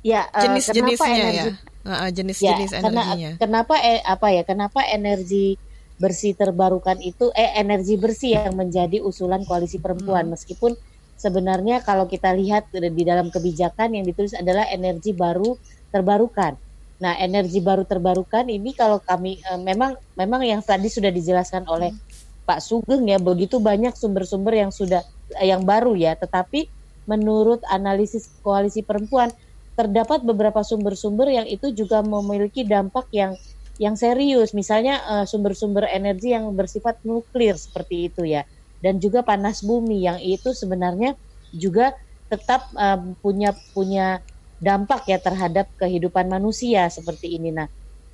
Speaker 3: Ya, uh, jenis-jenisnya ya.
Speaker 2: Uh, jenis-jenis ya, energinya.
Speaker 3: Kenapa eh, apa ya? Kenapa energi bersih terbarukan itu eh energi bersih yang menjadi usulan koalisi perempuan hmm. meskipun sebenarnya kalau kita lihat di dalam kebijakan yang ditulis adalah energi baru terbarukan. Nah, energi baru terbarukan ini kalau kami e, memang memang yang tadi sudah dijelaskan oleh Pak Sugeng ya begitu banyak sumber-sumber yang sudah yang baru ya, tetapi menurut analisis koalisi perempuan terdapat beberapa sumber-sumber yang itu juga memiliki dampak yang yang serius, misalnya e, sumber-sumber energi yang bersifat nuklir seperti itu ya. Dan juga panas bumi yang itu sebenarnya juga tetap um, punya punya dampak ya terhadap kehidupan manusia seperti ini. Nah,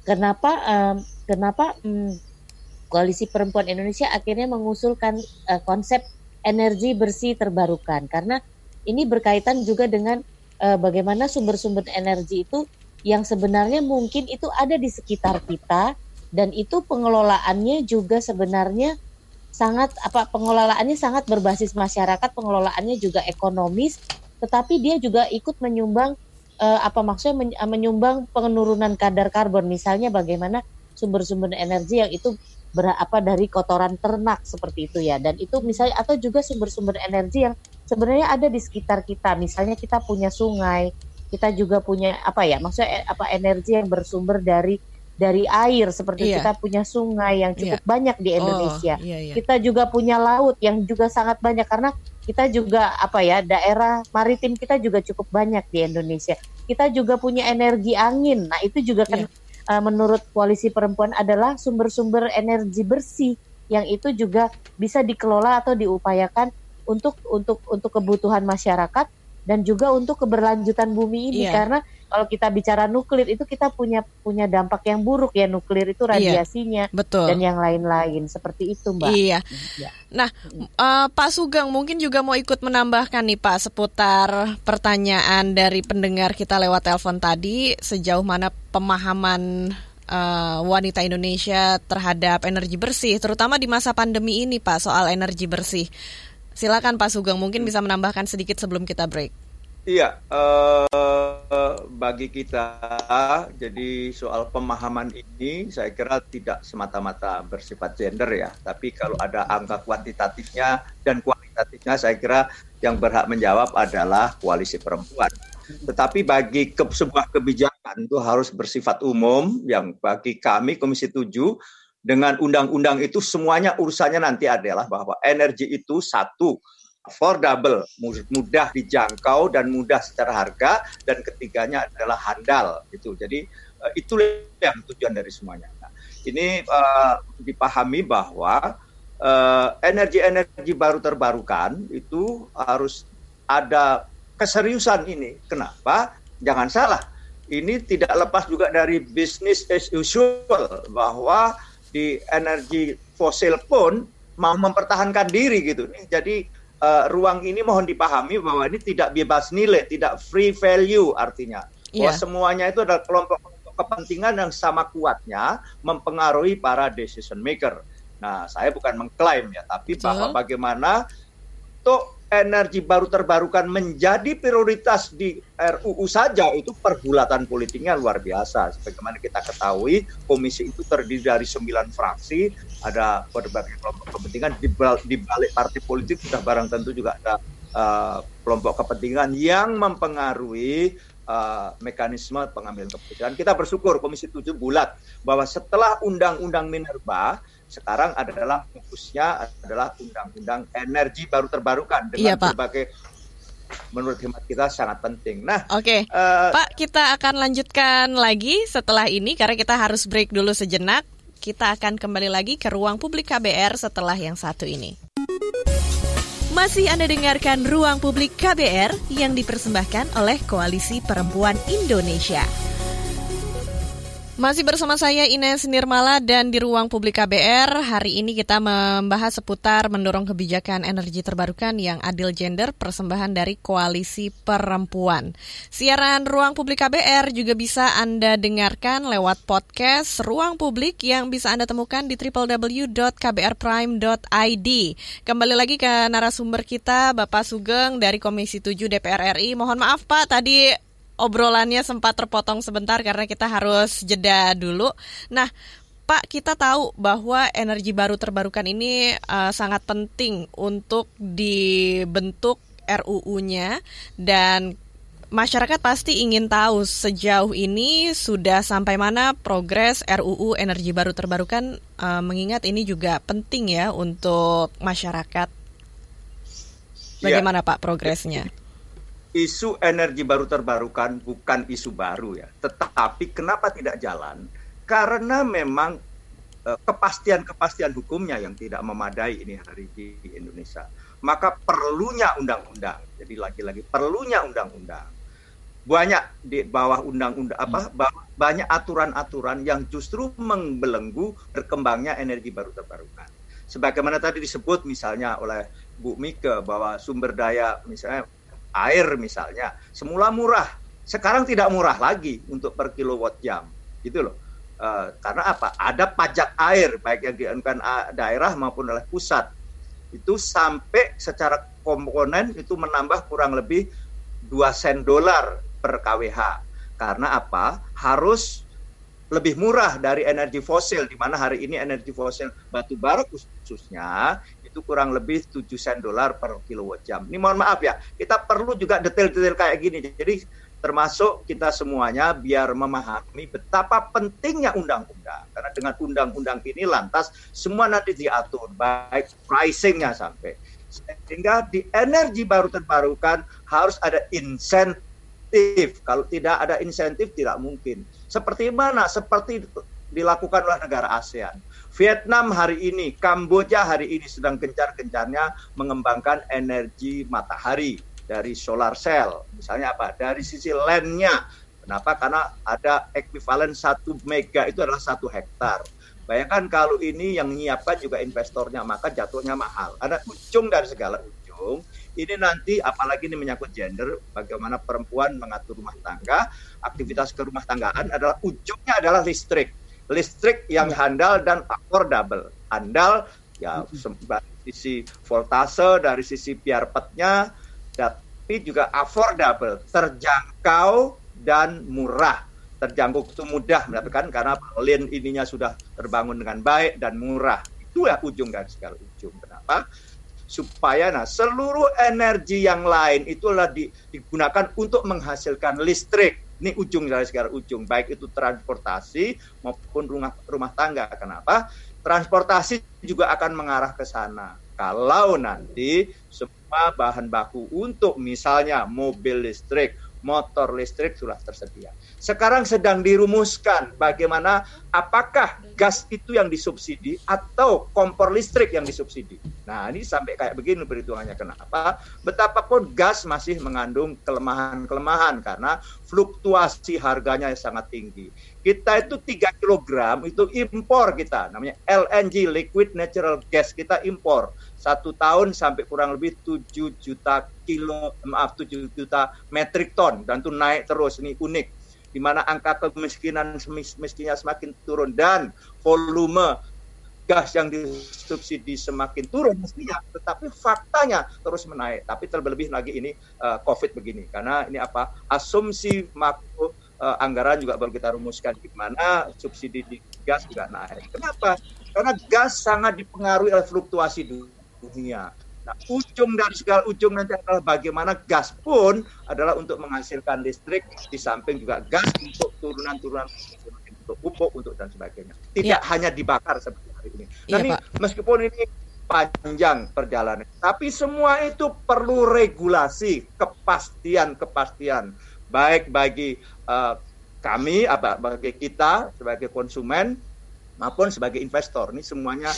Speaker 3: kenapa um, kenapa um, Koalisi Perempuan Indonesia akhirnya mengusulkan uh, konsep energi bersih terbarukan karena ini berkaitan juga dengan uh, bagaimana sumber-sumber energi itu yang sebenarnya mungkin itu ada di sekitar kita dan itu pengelolaannya juga sebenarnya sangat apa pengelolaannya sangat berbasis masyarakat, pengelolaannya juga ekonomis, tetapi dia juga ikut menyumbang uh, apa maksudnya men, uh, menyumbang penurunan kadar karbon misalnya bagaimana sumber-sumber energi yang itu berapa dari kotoran ternak seperti itu ya dan itu misalnya atau juga sumber-sumber energi yang sebenarnya ada di sekitar kita misalnya kita punya sungai kita juga punya apa ya maksudnya eh, apa energi yang bersumber dari dari air seperti iya. kita punya sungai yang cukup iya. banyak di oh, Indonesia. Oh, iya, iya. Kita juga punya laut yang juga sangat banyak karena kita juga apa ya daerah maritim kita juga cukup banyak di Indonesia. Kita juga punya energi angin. Nah, itu juga kan iya. uh, menurut koalisi perempuan adalah sumber-sumber energi bersih yang itu juga bisa dikelola atau diupayakan untuk untuk untuk kebutuhan masyarakat dan juga untuk keberlanjutan bumi ini yeah. karena kalau kita bicara nuklir itu kita punya punya dampak yang buruk ya nuklir itu iya, radiasinya yeah, betul. dan yang lain-lain seperti itu mbak.
Speaker 2: Iya. Ya. Nah uh, Pak Sugeng mungkin juga mau ikut menambahkan nih Pak seputar pertanyaan dari pendengar kita lewat telepon tadi sejauh mana pemahaman uh, wanita Indonesia terhadap energi bersih terutama di masa pandemi ini Pak soal energi bersih. Silakan Pak Sugeng, mungkin bisa menambahkan sedikit sebelum kita break.
Speaker 5: Iya, uh, bagi kita, jadi soal pemahaman ini saya kira tidak semata-mata bersifat gender ya, tapi kalau ada angka kuantitatifnya dan kualitatifnya, saya kira yang berhak menjawab adalah koalisi perempuan. Tetapi bagi ke, sebuah kebijakan itu harus bersifat umum, yang bagi kami Komisi 7 dengan undang-undang itu semuanya urusannya nanti adalah bahwa energi itu satu affordable, mudah dijangkau dan mudah secara harga dan ketiganya adalah handal gitu. Jadi uh, itu yang tujuan dari semuanya. Nah, ini uh, dipahami bahwa energi-energi uh, baru terbarukan itu harus ada keseriusan ini. Kenapa? Jangan salah. Ini tidak lepas juga dari bisnis as usual bahwa di energi fosil pun mau mempertahankan diri gitu. Jadi uh, ruang ini mohon dipahami bahwa ini tidak bebas nilai, tidak free value artinya. Yeah. Bahwa iya. semuanya itu adalah kelompok kepentingan yang sama kuatnya mempengaruhi para decision maker. Nah, saya bukan mengklaim ya, tapi Betul. bahwa bagaimana untuk energi baru terbarukan menjadi prioritas di RUU saja itu pergulatan politiknya luar biasa. Sebagaimana kita ketahui, komisi itu terdiri dari sembilan fraksi, ada berbagai kelompok kepentingan di balik partai politik sudah barang tentu juga ada uh, kelompok kepentingan yang mempengaruhi uh, mekanisme pengambilan keputusan. Kita bersyukur Komisi 7 bulat bahwa setelah Undang-Undang Minerba sekarang adalah fokusnya adalah undang-undang energi baru terbarukan dengan iya, Pak. berbagai menurut hemat kita sangat penting. Nah,
Speaker 2: oke, okay. uh, eh, Pak, kita akan lanjutkan lagi setelah ini karena kita harus break dulu sejenak. Kita akan kembali lagi ke ruang publik KBR setelah yang satu ini. Masih Anda dengarkan Ruang Publik KBR yang dipersembahkan oleh Koalisi Perempuan Indonesia. Masih bersama saya Ines Nirmala dan di ruang publik KBR hari ini kita membahas seputar mendorong kebijakan energi terbarukan yang adil gender persembahan dari Koalisi Perempuan. Siaran ruang publik KBR juga bisa Anda dengarkan lewat podcast Ruang Publik yang bisa Anda temukan di www.kbrprime.id. Kembali lagi ke narasumber kita Bapak Sugeng dari Komisi 7 DPR RI. Mohon maaf Pak tadi obrolannya sempat terpotong sebentar karena kita harus jeda dulu. Nah, Pak, kita tahu bahwa energi baru terbarukan ini uh, sangat penting untuk dibentuk RUU-nya dan masyarakat pasti ingin tahu sejauh ini sudah sampai mana progres RUU energi baru terbarukan uh, mengingat ini juga penting ya untuk masyarakat. Ya. Bagaimana ya. Pak progresnya?
Speaker 5: Isu energi baru terbarukan bukan isu baru ya. Tetapi kenapa tidak jalan? Karena memang eh, kepastian-kepastian hukumnya yang tidak memadai ini hari di Indonesia. Maka perlunya undang-undang. Jadi lagi-lagi perlunya undang-undang. Banyak di bawah undang-undang apa? Hmm. Banyak aturan-aturan yang justru membelenggu berkembangnya energi baru terbarukan. Sebagaimana tadi disebut misalnya oleh Bu Mika bahwa sumber daya misalnya air misalnya semula murah sekarang tidak murah lagi untuk per kilowatt jam. Gitu loh. Uh, karena apa? Ada pajak air baik yang dianukan daerah maupun oleh pusat. Itu sampai secara komponen itu menambah kurang lebih 2 sen dolar per kWh. Karena apa? Harus lebih murah dari energi fosil di mana hari ini energi fosil batu bara khususnya itu kurang lebih 7 sen dolar per kilowatt jam. Ini mohon maaf ya, kita perlu juga detail-detail kayak gini. Jadi termasuk kita semuanya biar memahami betapa pentingnya undang-undang. Karena dengan undang-undang ini lantas semua nanti diatur, baik pricingnya sampai. Sehingga di energi baru terbarukan harus ada insentif. Kalau tidak ada insentif tidak mungkin. Seperti mana? Seperti dilakukan oleh negara ASEAN. Vietnam hari ini, Kamboja hari ini sedang gencar-gencarnya mengembangkan energi matahari dari solar cell. Misalnya apa? Dari sisi landnya. Kenapa? Karena ada ekuivalen satu mega itu adalah satu hektar. Bayangkan kalau ini yang menyiapkan juga investornya, maka jatuhnya mahal. Ada ujung dari segala ujung. Ini nanti apalagi ini menyangkut gender, bagaimana perempuan mengatur rumah tangga, aktivitas ke rumah tanggaan adalah ujungnya adalah listrik. Listrik yang handal dan affordable. Handal ya dari sisi voltase, dari sisi petnya, tapi juga affordable, terjangkau dan murah terjangkau itu mudah mendapatkan karena lin ininya sudah terbangun dengan baik dan murah. Itu ya ujung dari segala ujung. Kenapa? Supaya nah seluruh energi yang lain itulah di, digunakan untuk menghasilkan listrik. Ini ujung dari segala ujung, baik itu transportasi maupun rumah rumah tangga. Kenapa? Transportasi juga akan mengarah ke sana. Kalau nanti semua bahan baku untuk misalnya mobil listrik, motor listrik sudah tersedia. Sekarang sedang dirumuskan bagaimana apakah gas itu yang disubsidi atau kompor listrik yang disubsidi. Nah, ini sampai kayak begini perhitungannya kenapa? Betapapun gas masih mengandung kelemahan-kelemahan karena fluktuasi harganya yang sangat tinggi. Kita itu 3 kg itu impor kita, namanya LNG liquid natural gas kita impor satu tahun sampai kurang lebih 7 juta kilo maaf 7 juta metrik ton. Dan itu naik terus ini unik. Di mana angka kemiskinan mestinya semakin turun. Dan volume gas yang disubsidi semakin turun mestinya. Tetapi faktanya terus menaik. Tapi terlebih lagi ini uh, covid begini. Karena ini apa? Asumsi makro uh, anggaran juga baru kita rumuskan. Di mana subsidi di gas juga naik. Kenapa? Karena gas sangat dipengaruhi oleh fluktuasi dulu dunia. Nah, ujung dari segala ujung nanti adalah bagaimana gas pun adalah untuk menghasilkan listrik di samping juga gas untuk turunan-turunan untuk pupuk untuk dan sebagainya. Tidak ya. hanya dibakar seperti hari ini. Nah, ya, ini meskipun ini panjang perjalanan, tapi semua itu perlu regulasi, kepastian-kepastian baik bagi uh, kami apa bagi kita sebagai konsumen maupun sebagai investor. Ini semuanya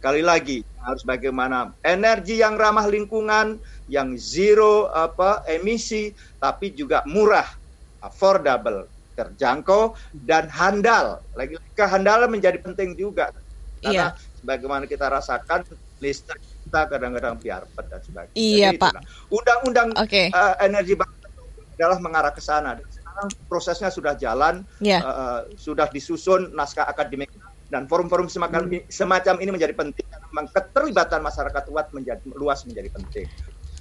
Speaker 5: Sekali lagi harus bagaimana energi yang ramah lingkungan, yang zero apa emisi, tapi juga murah, affordable, terjangkau dan handal. Lagi kehandalan menjadi penting juga karena iya. bagaimana kita rasakan listrik kita kadang-kadang biarpet dan sebagainya.
Speaker 2: Iya Jadi Pak.
Speaker 5: Undang-undang okay. uh, eh, energi baru adalah mengarah ke sana. Dan sekarang prosesnya sudah jalan, yeah. Iya. uh, sudah disusun naskah akademik dan forum-forum semacam, hmm. semacam ini menjadi penting memang keterlibatan masyarakat luas menjadi luas menjadi penting.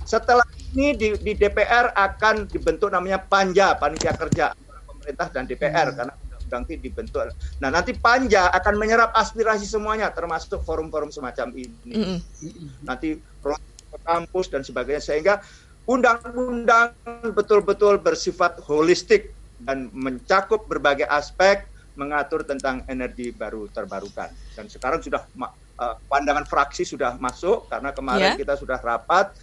Speaker 5: Setelah ini di, di DPR akan dibentuk namanya Panja Panitia Kerja pemerintah dan DPR hmm. karena undang-undang itu dibentuk. Nah nanti Panja akan menyerap aspirasi semuanya termasuk forum-forum semacam ini. Hmm. Nanti kampus dan sebagainya sehingga undang-undang betul-betul bersifat holistik dan mencakup berbagai aspek mengatur tentang energi baru terbarukan. Dan sekarang sudah uh, pandangan fraksi sudah masuk karena kemarin yeah. kita sudah rapat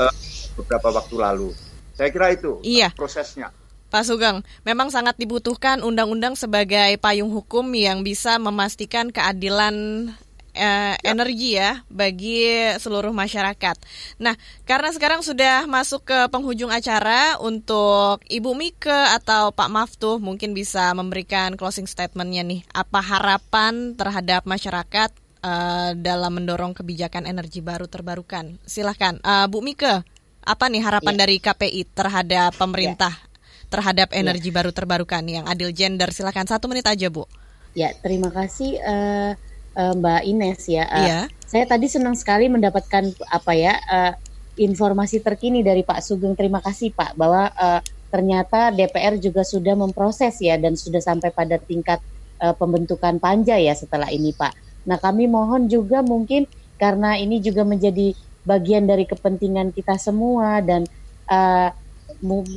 Speaker 5: uh, beberapa waktu lalu. Saya kira itu iya. prosesnya.
Speaker 2: Pak Sugeng, memang sangat dibutuhkan undang-undang sebagai payung hukum yang bisa memastikan keadilan uh, energi ya bagi seluruh masyarakat. Nah, karena sekarang sudah masuk ke penghujung acara untuk Ibu Mike atau Pak Maftuh mungkin bisa memberikan closing statementnya nih. Apa harapan terhadap masyarakat uh, dalam mendorong kebijakan energi baru terbarukan? Silahkan, uh, Bu Mike. Apa nih harapan ya. dari KPI terhadap pemerintah ya. terhadap ya. energi ya. baru terbarukan yang adil gender? Silahkan satu menit aja, Bu.
Speaker 3: Ya, terima kasih. Uh uh, Mbak Ines ya. Uh, iya. Saya tadi senang sekali mendapatkan apa ya uh, informasi terkini dari Pak Sugeng. Terima kasih Pak bahwa uh, ternyata DPR juga sudah memproses ya dan sudah sampai pada tingkat uh, pembentukan panja ya setelah ini Pak. Nah kami mohon juga mungkin karena ini juga menjadi bagian dari kepentingan kita semua dan uh,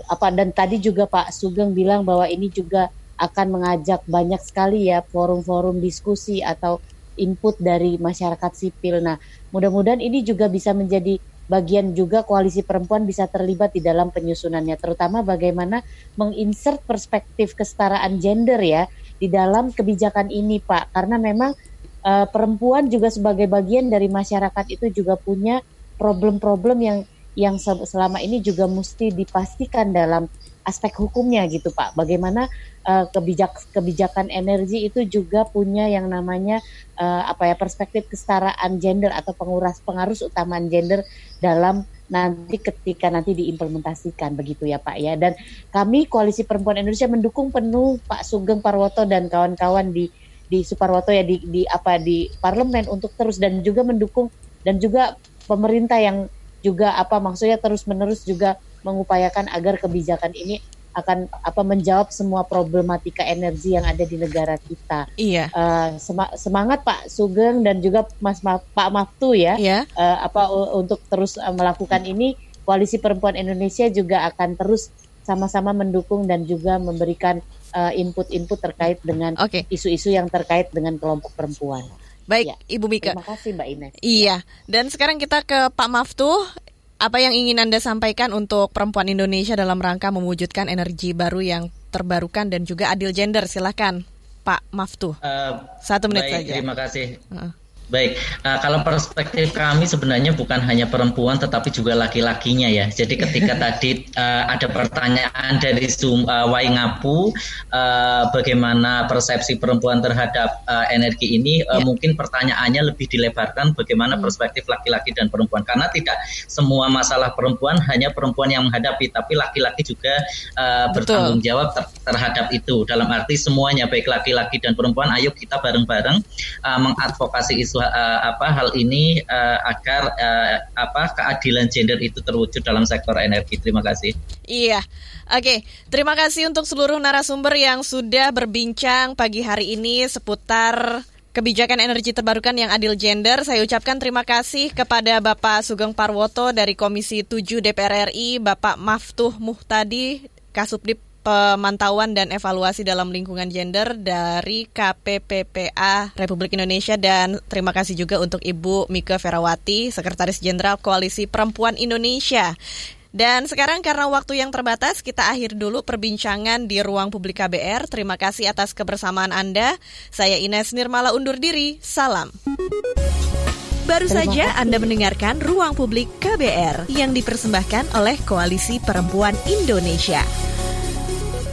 Speaker 3: apa dan tadi juga Pak Sugeng bilang bahwa ini juga akan mengajak banyak sekali ya forum-forum diskusi atau input dari masyarakat sipil. Nah, mudah-mudahan ini juga bisa menjadi bagian juga koalisi perempuan bisa terlibat di dalam penyusunannya, terutama bagaimana menginsert perspektif kesetaraan gender ya di dalam kebijakan ini, Pak. Karena memang uh, perempuan juga sebagai bagian dari masyarakat itu juga punya problem-problem yang yang selama ini juga mesti dipastikan dalam aspek hukumnya gitu Pak. Bagaimana uh, kebijak kebijakan energi itu juga punya yang namanya uh, apa ya perspektif kesetaraan gender atau penguras pengaruh utamaan gender dalam nanti ketika nanti diimplementasikan begitu ya Pak ya. Dan kami Koalisi Perempuan Indonesia mendukung penuh Pak Sugeng Parwoto dan kawan-kawan di di Suparwoto ya di, di apa di parlemen untuk terus dan juga mendukung dan juga pemerintah yang juga apa maksudnya terus-menerus juga mengupayakan agar kebijakan ini akan apa menjawab semua problematika energi yang ada di negara kita.
Speaker 2: Iya.
Speaker 3: Uh, semangat Pak Sugeng dan juga Mas Ma Pak Maftu ya.
Speaker 2: Iya.
Speaker 3: Uh, apa untuk terus uh, melakukan ini Koalisi Perempuan Indonesia juga akan terus sama-sama mendukung dan juga memberikan input-input uh, terkait dengan isu-isu okay. yang terkait dengan kelompok perempuan.
Speaker 2: Baik, ya. Ibu Mika.
Speaker 3: Terima kasih Mbak Ines.
Speaker 2: Iya, dan sekarang kita ke Pak Maftu. Apa yang ingin Anda sampaikan untuk perempuan Indonesia dalam rangka mewujudkan energi baru yang terbarukan dan juga adil gender? Silahkan, Pak Maftu. Uh, Satu menit
Speaker 4: baik,
Speaker 2: saja.
Speaker 4: Terima kasih. Uh. Baik, uh, kalau perspektif kami sebenarnya bukan hanya perempuan tetapi juga laki-lakinya ya. Jadi ketika tadi uh, ada pertanyaan dari Zoom uh, Waingapu uh, bagaimana persepsi perempuan terhadap uh, energi ini, uh, ya. mungkin pertanyaannya lebih dilebarkan bagaimana hmm. perspektif laki-laki dan perempuan karena tidak semua masalah perempuan hanya perempuan yang menghadapi, tapi laki-laki juga uh, bertanggung jawab ter terhadap itu. Dalam arti semuanya baik laki-laki dan perempuan, ayo kita bareng-bareng uh, mengadvokasi isu uh, apa hal ini uh, agar uh, apa keadilan gender itu terwujud dalam sektor energi. Terima kasih.
Speaker 2: Iya. Oke, terima kasih untuk seluruh narasumber yang sudah berbincang pagi hari ini seputar kebijakan energi terbarukan yang adil gender. Saya ucapkan terima kasih kepada Bapak Sugeng Parwoto dari Komisi 7 DPR RI, Bapak Maftuh Muhtadi, Kasubdip pemantauan dan evaluasi dalam lingkungan gender dari KPPPA Republik Indonesia dan terima kasih juga untuk Ibu Mika Ferawati, Sekretaris Jenderal Koalisi Perempuan Indonesia. Dan sekarang karena waktu yang terbatas, kita akhir dulu perbincangan di ruang publik KBR. Terima kasih atas kebersamaan Anda. Saya Ines Nirmala undur diri. Salam. Baru saja Anda mendengarkan Ruang Publik KBR yang dipersembahkan oleh Koalisi Perempuan Indonesia.